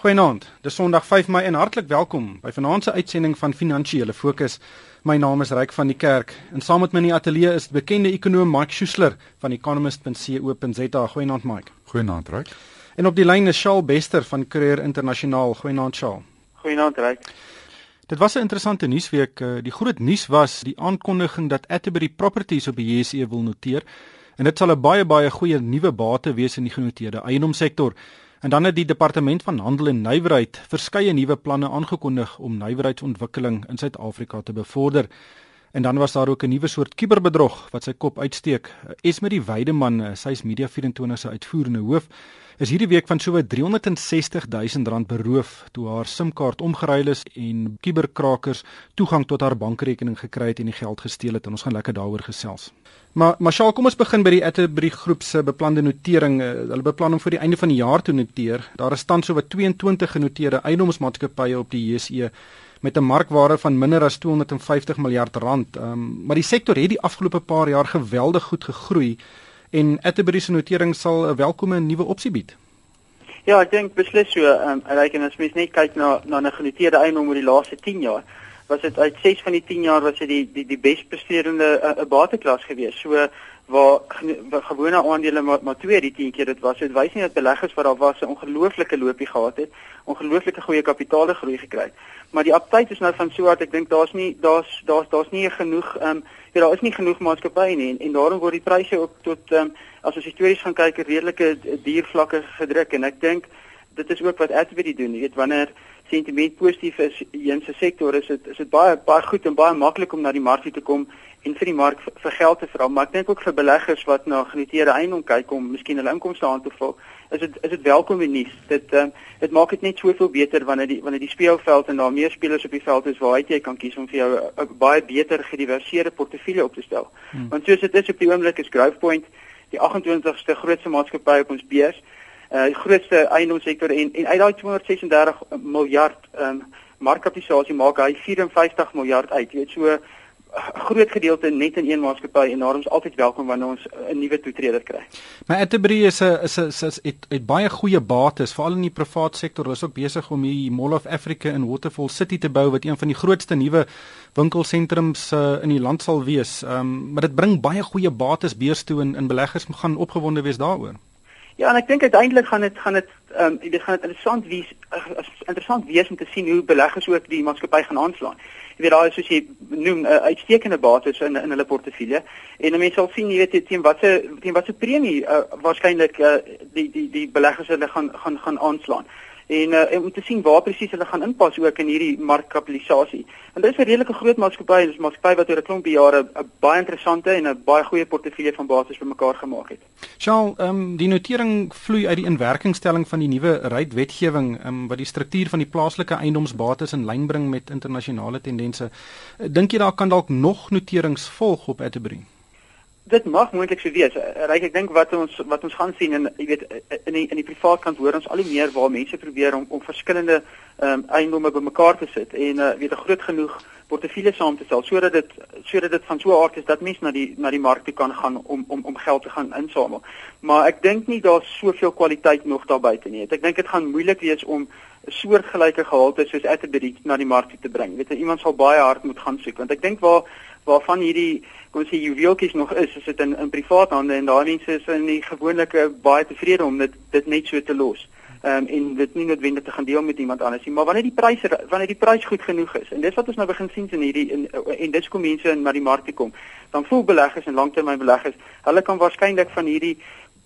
Goeienaand. Dis Sondag 5 Mei en hartlik welkom by vanaand se uitsending van Finansiële Fokus. My naam is Ryk van die Kerk en saam met my in die ateljee is bekende ekonom Mike Schuessler van economist.co.za. Goeienaand Mike. Goeienaand Ryk. En op die lyn is Shaal Bester van Courier Internasionaal. Goeienaand Shaal. Goeienaand Ryk. Dit was 'n interessante nuusweek. Eh, die groot nuus was die aankondiging dat Atterbury Properties op die JSE wil noteer. En dit sal 'n baie baie goeie nuwe bate wees in die genoteerde eiendomssektor. En dan het die departement van handel en nywerheid verskeie nuwe planne aangekondig om nywerheidsontwikkeling in Suid-Afrika te bevorder. En dan was daar ook 'n nuwe soort kuberbedrog wat sy kop uitsteek. Esmerie Weideman, sy is Media 24 se uitvoerende hoof, is hierdie week van sowat 360 000 rand beroof toe haar SIM-kaart omgeruil is en kuberkrakers toegang tot haar bankrekening gekry het en die geld gesteel het. En ons gaan lekker daaroor gesels. Maar Marshall, kom ons begin by die Atterbury groep se beplande notering. Eh, hulle beplan om vir die einde van die jaar te noteer. Daar is tans sowat 22 genoteerde eiendomsmaatskappye op die JSE met 'n markwaarde van minder as 250 miljard rand. Um, maar die sektor het die afgelope paar jaar geweldig goed gegroei en Atterbury se notering sal 'n welkome nuwe opsie bied. Ja, ek dink beslis so. Ehm um, en as mens net kyk na na 'n genoteerde eiendom oor die laaste 10 jaar, was dit uit 6 van die 10 jaar was dit die die die bespresterende 'n uh, bateklas gewees. So waar, gewone aandele maar maar twee die 10 keer dit was. Dit wys nie dat beleggers wat daar was 'n ongelooflike loopie gehad het, ongelooflike goeie kapitaal groei gekry het. Maar die aptyd is nou van so hard ek dink daar's nie daar's daar's daar's nie genoeg ehm um, ja daar is nie genoeg maatskappye nie en, en daarom word die pryse ook tot ehm um, as ons histories gaan kyk redelike duur vlakke gedruk en ek dink dit is ook wat Atterbury doen. Jy weet wanneer sentiment positief is in se sektor is dit is dit baie baie goed en baie maklik om na die mark te kom en vir die mark vir, geld te vra maar ek dink ook vir beleggers wat na genoteerde eiendom kyk om miskien hulle inkomste aan te vul is dit is dit welkom en nuus dit um, dit maak dit net soveel beter wanneer die wanneer die speelveld en daar meer spelers op die veld is waar jy kan kies om vir jou 'n baie beter gediversifieerde portefeulje op te stel hmm. want soos dit is op die oomblik is Growthpoint die 28ste grootste maatskappy op ons beurs uh die grootste eiendomssektor en en uit daai 236 miljard um markkapitalisasie maak hy 54 miljard uit. Jy weet so groot gedeelte net in een maatskappy en daarom is altyd welkom wanneer ons 'n nuwe toetreder kry. Maar Atterbury is 'n is 'n is, is het, het baie goeie bates veral in die privaat sektor. Hulle is ook besig om hier Mall of Africa in Waterfall City te bou wat een van die grootste nuwe winkelsentrums uh, in die land sal wees. Ehm um, maar dit bring baie goeie bates beurs toe en in beleggers gaan opgewonde wees daaroor. Ja, en ek dink uiteindelik gaan dit gaan dit ehm um, dit gaan dit interessant wees uh, interessant wees om te sien hoe beleggers ook die maatskappy gaan aanslaan. Jy weet daar is soos jy noem 'n uh, uitstekende bates in in hulle portefeulje. En mense sal sien jy weet teen watter teen watter premie uh, waarskynlik uh, die die die beleggers hulle gaan gaan gaan aanslaan en uh, om te sien waar presies hulle gaan inpas ook in hierdie markkapitalisasie. En dit is 'n redelike groot maatskappy, dis 'n maatskappy wat oor 'n klompie jare 'n baie interessante en 'n baie goeie portefeulje van bates bymekaar gemaak het. Sjoe, ehm um, die notering vloei uit die inwerkingstelling van die nuwe rydwetgewing, ehm um, wat die struktuur van die plaaslike eiendomsbates in lyn bring met internasionale tendense. Dink jy daar kan dalk nog noterings volg op Atterbury? Dit mag moontlik so wees. Eh, Ryk ek dink wat ons wat ons gaan sien en jy weet in die in die privaat kant hoor ons al die meer waar mense probeer om om verskillende ehm um, eiendomme bymekaar te sit en uh, weet 'n groot genoeg portefeulje saam te stel sodat dit sodat dit van so 'n aard is dat mense na die na die mark toe kan gaan om om om geld te gaan insamel. Maar ek dink nie daar's soveel kwaliteit nog daar buite nie. Ek dink dit gaan moeilik wees om 'n soortgelyke gehalte soos Atterbury na die mark toe te bring. Weet jy iemand sal baie hard moet gaan soek want ek dink waar waarvan hierdie kom sê juweeltjies nog is, is dit in in privaat hande en daai mense is in die gewone baie tevrede om dit dit net so te los. Ehm um, en dit nie noodwendig te gaan deel met iemand anders nie, maar wanneer die pryse wanneer die prys goed genoeg is en dis wat ons nou begin sien in hierdie in, en dis kom mense in na die mark toe kom, dan voel beleggers en langtermynbeleggers, hulle kan waarskynlik van hierdie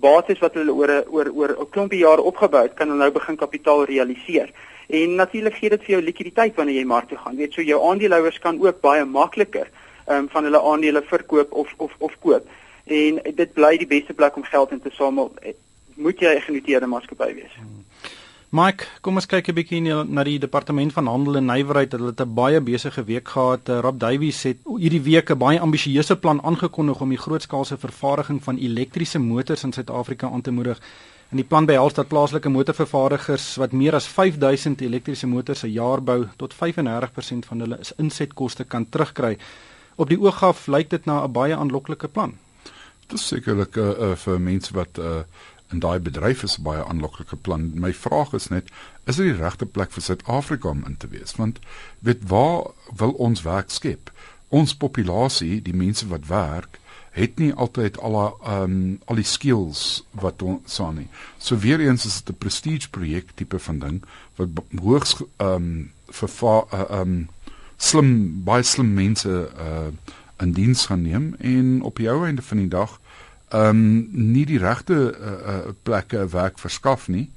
bates wat hulle oor oor oor 'n klompie jare opgebou het, kan hulle nou begin kapitaal realiseer. En natuurlik gee dit vir jou likwiditeit wanneer jy mark toe gaan. Weet so jou aandeelhouers kan ook baie makliker um, van hulle aandele verkoop of of of koop. En dit bly die beste plek om geld in te samel. Moet jy 'n genoteerde maatskappy wees. Hmm. Mike, kom ons kyk 'n bietjie na die departement van handel en nywerheid. Hulle het 'n baie besige week gehad. Eh, Rob Davies het hierdie week 'n baie ambisieuse plan aangekondig om die grootskaalse vervaardiging van elektriese motors in Suid-Afrika aan te moedig. En die plan behels dat plaaslike motorvervaardigers wat meer as 5000 elektriese motors per jaar bou, tot 35% van hulle insetkoste kan terugkry. Op die oog af lyk dit na 'n baie aanloklike plan. Dit is sekerlik uh, uh, vir mense wat uh, en daai bedryf is 'n baie aanloklike plan. My vraag is net, is dit die regte plek vir Suid-Afrika om in te wees? Want weet waar wil ons werk skep? Ons populasie, die mense wat werk, het nie altyd al ehm um, al die skills wat ons sou nie. So weer eens is dit 'n prestige projek tipe van ding wat hoogs um, ehm uh, um, slim baie slim mense uh in diens gaan neem en op die ou einde van die dag ehm um, nie die regte uh, uh, plekke werk verskaf nie.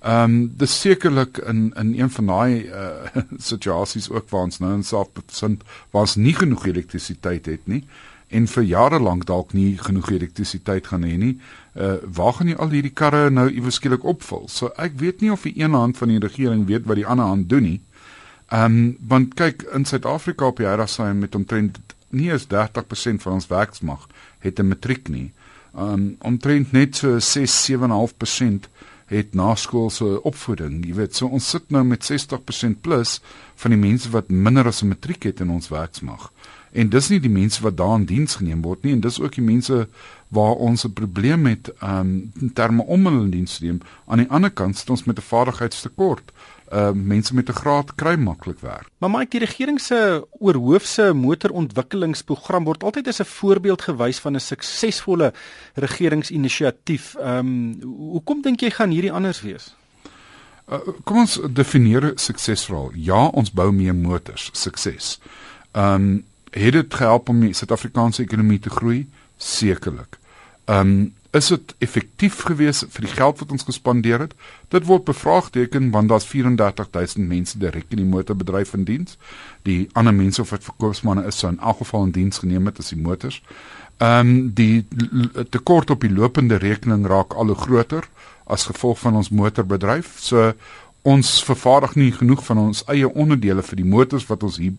Ehm um, dis sekerlik in in een van daai uh, situasies ook waar ons nou in bevind waar ons nie genoeg elektrisiteit het nie en vir jare lank dalk nie genoeg elektrisiteit gaan hê nie. Uh waar gaan jy al hierdie karre nou iewes skielik opvul? So ek weet nie of die een hand van die regering weet wat die ander hand doen nie. Ehm um, want kyk in Suid-Afrika op die Herasaai met omtrent nie eens 30% van ons werksmag het 'n matriek nie. Ehm um, omtrent net so 6-7.5% het naskoolse opvoeding. Jy weet, so ons sit nou met 60% plus van die mense wat minder as 'n matriek het in ons werksmag. En dis nie die mense wat daar in diens geneem word nie en dis ook die mense waar ons 'n probleem het um, in terme om hulle in diens te neem. Aan die ander kant sit ons met 'n vaardigheidstekort uh mense met 'n graad kry maklik werk. Maar Mike, die regering se oorhoofse motorontwikkelingsprogram word altyd as 'n voorbeeld gewys van 'n suksesvolle regeringsinisiatief. Ehm um, hoekom dink jy gaan hierdie anders wees? Uh, kom ons definieer suksesvol. Ja, ons bou meer motors, sukses. Ehm um, het dit gehelp om die Suid-Afrikaanse ekonomie te groei? Sekerlik. Ehm um, is dit effektief gewees vir die geld wat ons gespandeer het? Dit word bevraagteken want daar's 34000 mense direk in die motorbedryf in diens. Die ander mense of wat verkoopsmanne is sou in elk geval in diens geneem het as die motors. Ehm um, die tekort op die lopende rekening raak al hoe groter as gevolg van ons motorbedryf. So ons vervaardig nie genoeg van ons eie onderdele vir die motors wat ons hier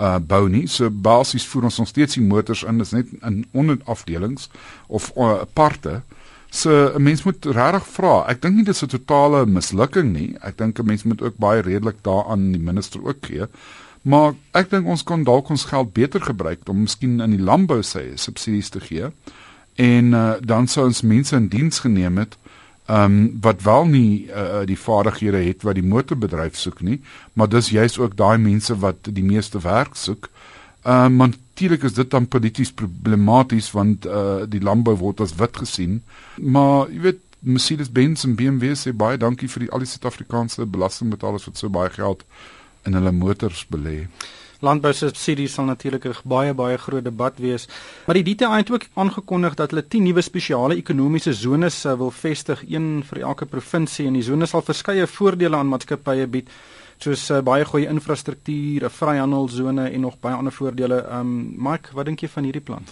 uh bou nie. So basies voer ons nog steeds die motors in, dis net in onderafdelings of uh, aparte. So 'n mens moet regtig vra. Ek dink nie dis 'n totale mislukking nie. Ek dink 'n mens moet ook baie redelik daaraan die minister ook gee. Maar ek dink ons kon dalk ons geld beter gebruik om miskien in die landbou sê subsidies te gee. En uh, dan sou ons mense in diens geneem het ehm um, wat wel nie uh, die vaardighede het wat die motorbedryf soek nie, maar dis juist ook daai mense wat die meeste werk soek. Ehm um, natuurlik is dit dan polities problematies want uh, die landbou word as wit gesien. Maar jy weet Mercedes-Benz en BMW sê baie dankie vir die al die Suid-Afrikaanse belastingbetalers wat so baie geld in hulle motors belê landbousubsidies sal natuurlik 'n baie baie groot debat wees. Maar die DTI het ook aangekondig dat hulle 10 nuwe spesiale ekonomiese zones uh, wil vestig, een vir elke provinsie en die zones sal verskeie voordele aan maatskappye bied soos uh, baie goeie infrastruktuur, 'n vryhandelsone en nog baie ander voordele. Um Mike, wat dink jy van hierdie plan?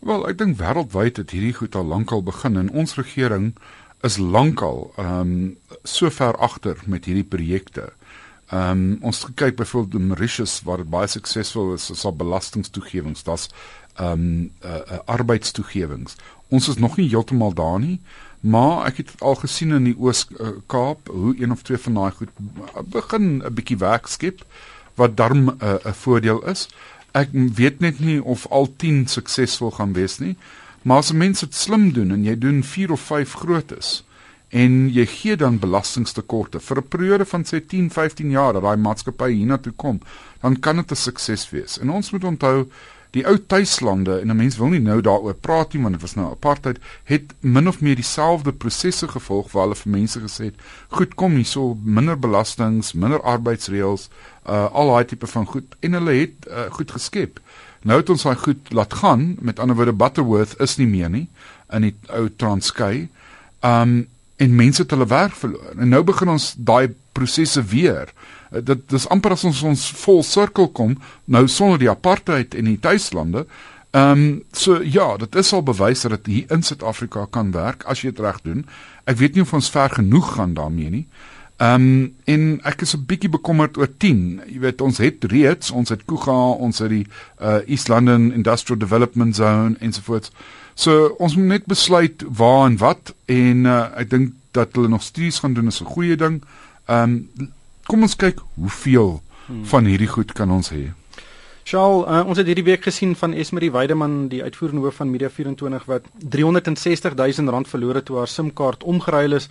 Wel, ek dink wêreldwyd het hierdie goed al lankal begin en ons regering is lankal um so ver agter met hierdie projekte. Ehm um, ons kyk byvoorbeeld in Mauritius waar baie suksesvol is, is daar belastingtoegewings, daar's ehm um, uh, uh, arbeidstoegewings. Ons is nog nie heeltemal daar nie, maar ek het al gesien in die Oos-Kaap uh, hoe een of twee van daai goed begin 'n bietjie werk skep wat darm 'n uh, 'n voordeel is. Ek weet net nie of al 10 suksesvol gaan wees nie, maar as mense dit slim doen en jy doen 4 of 5 grootes, en jy gee dan belastingstekorte vir 'n periode van sê 10, 15 jaar dat daai maatskappy hiernatoe kom, dan kan dit 'n sukses wees. En ons moet onthou die ou tuislande en 'n mens wil nie nou daaroor praat nie want dit was nou apartheid het min of meer dieselfde prosesse gevolg waar hulle vir mense gesê het goed kom hierso minder belastings minder arbeidsreëls uh, al daai tipe van goed. En hulle het uh, goed geskep. Nou het ons daai goed laat gaan met ander woorde Butterworth is nie meer nie in die ou Transkei. Um en mense het hulle werk verloor. En nou begin ons daai prosesse weer. Eh, dit dis amper as ons ons vol sirkel kom nou sonder die apartheid en die tuislande. Ehm um, so ja, dit is al bewys dat dit hier in Suid-Afrika kan werk as jy dit reg doen. Ek weet nie of ons ver genoeg gaan daarmee nie. Ehm um, en ek is 'n bietjie bekommerd oor 10. Jy weet ons het reeds, ons het Kuga, ons het die uh, East London Industrial Development Zone ensovoorts. So ons moet net besluit waar en wat en uh, ek dink dat hulle nog studies gaan doen is 'n goeie ding. Ehm um, kom ons kyk hoeveel hmm. van hierdie goed kan ons hê. Shaal, uh, ons het hierdie week gesien van Esmerie Weideman, die uitvoerende hoof van Media 24 wat 360 000 rand verloor het toe haar SIM-kaart omgeruil is.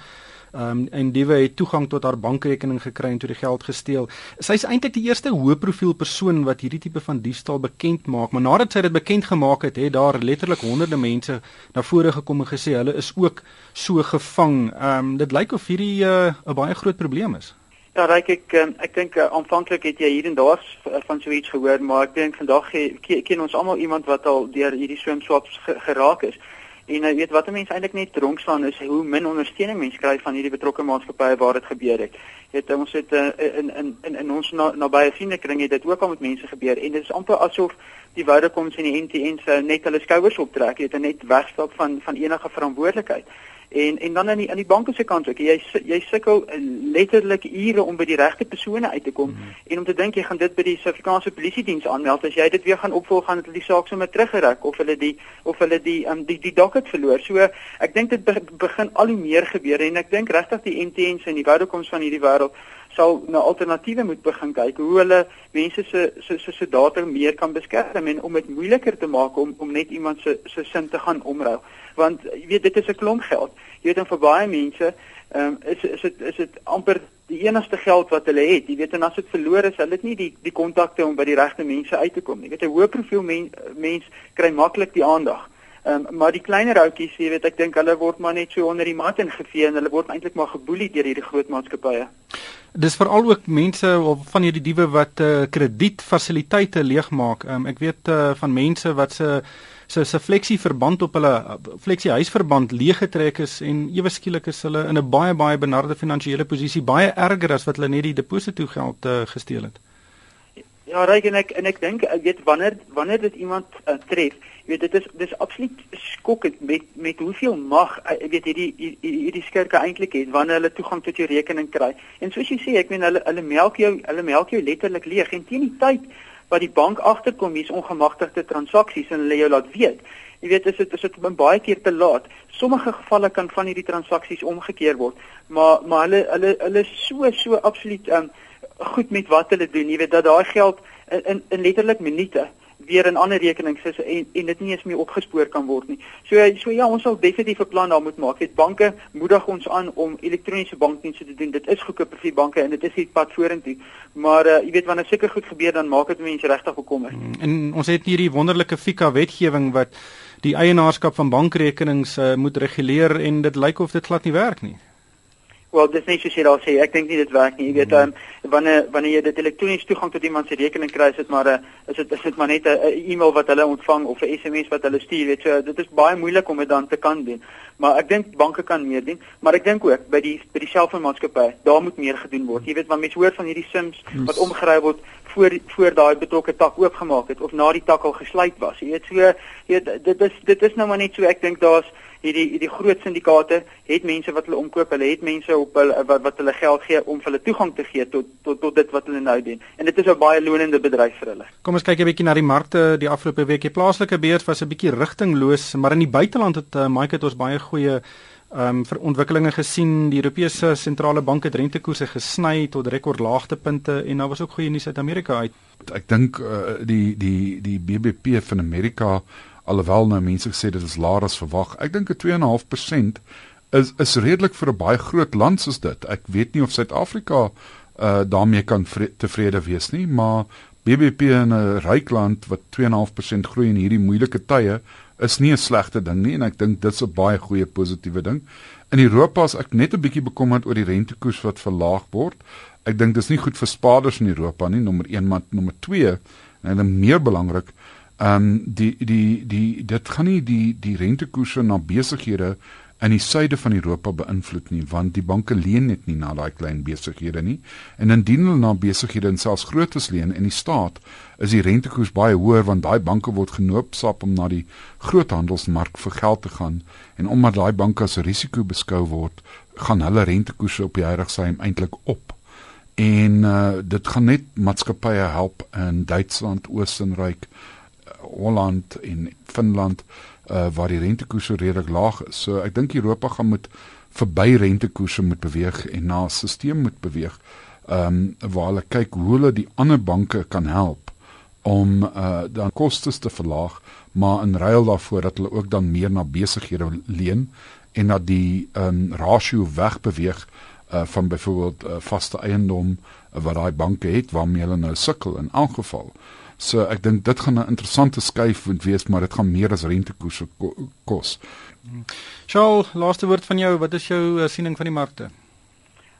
Ehm um, en diewe het toegang tot haar bankrekening gekry en toe die geld gesteel. Sy is eintlik die eerste hoë profiel persoon wat hierdie tipe van diefstal bekend maak, maar nadat sy dit bekend gemaak het, het daar letterlik honderde mense na vore gekom en gesê hulle is ook so gevang. Ehm um, dit lyk of hierdie eh, 'n uh, baie groot probleem is. Ja, reik ek um, ek dink uh, aanvanklik het jy hier en daar van so iets gehoor, maar ek dink vandag ken ons almal iemand wat al deur hierdie swem swaps geraak is. En jy weet wat mense eintlik net dronk staan is hoe min ondersteuning mense kry van hierdie betrokke maatskappye waar dit gebeur het. Jy weet ons het uh, in in in in ons nabye na vriendekring het dit ook al met mense gebeur en dit is amper asof die Vodafoms en die MTN's net hulle skouers optrek, jy weet net wegstap van van enige verantwoordelikheid. En en dan aan die aan die banke se kant ook. Jy jy sukkel letterlik ure om by die regte persone uit te kom mm -hmm. en om te dink jy gaan dit by die Suid-Afrikaanse Polisie diens aanmeld as jy dit weer gaan opvolg gaan hulle die saak sommer teruggerek of hulle die of hulle die um, die die docket verloor. So ek dink dit be, begin al hoe meer gebeur en ek dink regtig die MTN's en die Vodafoms van hierdie wêreld sal na alternatiewe moet begin kyk hoe hulle mense se se se se data meer kan beskerm en om dit moeiliker te maak om om net iemand se se sin te gaan omruil want jy weet dit is 'n klomp geld. Jy weet dan vir baie mense ehm um, is is dit is dit amper die enigste geld wat hulle het. Jy weet en as dit verlore is, hulle het nie die die kontakte om by die regte mense uit te kom nie. Jy weet 'n hoë profiel men, mens kry maklik die aandag. Ehm um, maar die kleiner ouppies, jy weet ek dink hulle word maar net so onder die mat ingevee en hulle word eintlik maar geboelie deur hierdie groot maatskappye. Dis veral ook mense of van hierdie diewe wat uh, kredietfasiliteite leegmaak. Um, ek weet uh, van mense wat se se se fleksie verband op hulle fleksie huisverband leeggetrek is en ewe skielik is hulle in 'n baie baie benarde finansiële posisie, baie erger as wat hulle net die deposito geld uh, gesteel het. Ja, reg en ek en ek dink ek weet wanneer wanneer dit iemand uh, tref, jy weet dit is dis absoluut skokkend met met hoeveel mag ek weet hierdie hierdie skurke eintlik het wanneer hulle toegang tot jou rekening kry. En soos jy sê, ek meen hulle hulle melk jou hulle melk jou letterlik leeg en teen die tyd wat die bank agterkom hier's ongemagtigde transaksies en hulle jou laat weet. Jy weet as dit as dit baie keer te laat. Sommige gevalle kan van hierdie transaksies omgekeer word, maar maar hulle hulle hulle so so absoluut um, goed met wat hulle doen. Jy weet dat daai geld in, in in letterlik minute weer in ander rekenings is en en dit nie eens meer opgespoor kan word nie. So so ja, ons sal definitief 'n plan daar moet maak. Dit banke moedig ons aan om elektroniese bankdienste te doen. Dit is goedkoop vir banke en dit is die pad vorentoe. Maar uh, jy weet wanneer seker goed gebeur dan maak dit mense regtig bekommerd. Mm, en ons het hierdie wonderlike FICA wetgewing wat die eienaarskap van bankrekenings uh, moet reguleer en dit lyk of dit glad nie werk nie. Wel, dis net soos jy daar sê, ek dink nie dit werk nie. Jy weet, um, wanneer wanneer jy dit elektronies toegang tot iemand se rekening kry, is dit maar 'n is dit is dit maar net 'n e-mail wat hulle ontvang of 'n SMS wat hulle stuur, weet jy. So, dit is baie moeilik om dit dan te kan doen. Maar ek dink banke kan meer doen, maar ek dink ook by die by die selfoonmaatskappye, daar moet meer gedoen word. Jy weet, want mense hoor van hierdie SIMs wat omgeruil word voor voor daai betrokke tak oopgemaak het of na die tak al gesluit was. Jy weet, so jy weet, dit is dit is nou maar net so ek dink daar's hierdie hierdie groot syndikaate het mense wat hulle omkoop, hulle het mense op hulle wat wat hulle geld gee om hulle toegang te gee tot tot tot dit wat hulle nou doen. En dit is 'n baie lonende bedryf vir hulle. Kom ons kyk 'n bietjie na die markte die afgelope week. Die plaaslike beurs was 'n bietjie rigtingloos, maar in die buiteland het uh, Mike het ons baie goeie ehm um, vir ontwikkelinge gesien. Die Europese sentrale banke het rentekoerse gesny tot rekordlaagtepunte en daar was ook goeie nuus uit Amerika uit. Ek dink uh, die die die BBP van Amerika alhoewel nou mense gesê dit is laer as verwag. Ek dink 'n 2.5% is is redelik vir 'n baie groot land soos dit. Ek weet nie of Suid-Afrika uh daarmee kan tevrede wees nie, maar BBP in 'n ryk land wat 2.5% groei in hierdie moeilike tye is nie 'n slegte ding nie en ek dink dit's 'n baie goeie positiewe ding. In Europa is ek net 'n bietjie bekommerd oor die rentekoers wat verlaag word. Ek dink dis nie goed vir spaarders in Europa nie, nommer 1, maar nommer 2 en dan meer belangrik, Ehm um, die die die dit gaan nie die die rentekoerse na besighede in die suide van Europa beïnvloed nie want die banke leen net nie na daai klein besighede nie. En indien hulle na besighede en selfs grootes leen in die staat is die rentekoers baie hoër want daai banke word genoopsap om na die groothandelsmark vir geld te gaan. En omdat daai banke as risiko beskou word gaan hulle rentekoerse op die huidige eintlik op. En uh, dit gaan net maatskappye help in Duitsland, Oostenryk, Holland en Finland uh waar die rentekoerse redelik laag is. So ek dink Europa gaan moet verby rentekoerse moet beweeg en na 'n stelsel moet beweeg. Um waar hulle kyk hoe hulle die ander banke kan help om uh dan kostes te verlaag, maar in ruil daarvoor dat hulle ook dan meer na besighede leen en dat die um rasio wegbeweeg uh van byvoorbeeld uh, vaste eiendom uh, wat daai banke het waarmee hulle nou sukkel in elk geval. So ek dink dit gaan 'n interessante skuif moet wees, maar dit gaan meer as rentekoerse kos. Charles, laaste woord van jou, wat is jou uh, siening van die markte?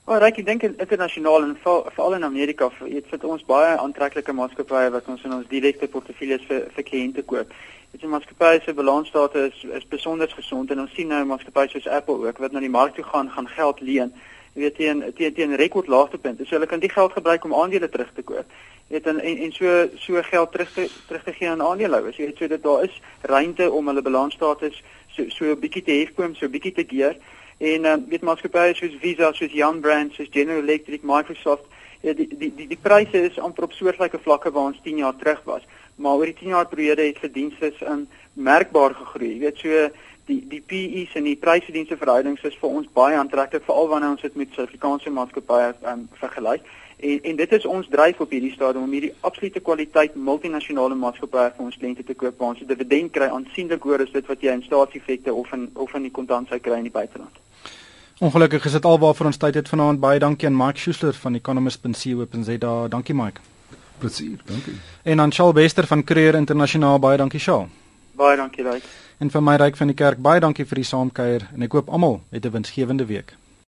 Maar oh, ek dink internasionaal en veral in Amerika, dit sit ons baie aantreklike maatskappye wat ons in ons direkte portefeuilles vir vir kliënte koop. Dit is maatskappye se balansstate is is besonder gesond en ons sien nou maatskappye soos Apple ook wat na die mark toe gaan gaan geld leen. Jy weet teen teen teen rekord laagtepunte. So hulle kan die geld gebruik om aandele terug te koop. Jy weet en en so so geld terug te terug te gee aan aandeelhouers. Jy weet so dat daar is ruimte om hulle balansstate so so 'n bietjie te hefkom, so 'n bietjie te keer en um, weet maatskappye soos Visa, soos Young Brands, soos General Electric, Microsoft, ja, die die die die pryse is amper op soortgelyke vlakke waar ons 10 jaar terug was, maar oor die 10 jaar periode het verdienste in merkbaar gegroei. Jy weet so die die PE's en die prysverdienste verhoudings is vir ons baie aantreklik veral wanneer ons dit met Suid-Afrikaanse maatskappye um, vergelyk. En en dit is ons dryf op hierdie stadium om hierdie absolute kwaliteit multinasjonale maatskappye vir ons kliënte te koop waar ons 'n dividend kry aansienlik hoër as dit wat jy in staatseffekte of in of in die kontant sou kry in die buiteland. Ongelukkig is dit alwaar vir ons tyd het vanaand baie dankie aan Mike Schuster van economist.co.za. Dankie Mike. Plesier, dankie. En aan Charles Bester van Creer Internasionaal baie dankie Charles. Baie dankie Ryk. En vir my Ryk van die kerk baie dankie vir die saamkuier en ek hoop almal het 'n winsgewende week.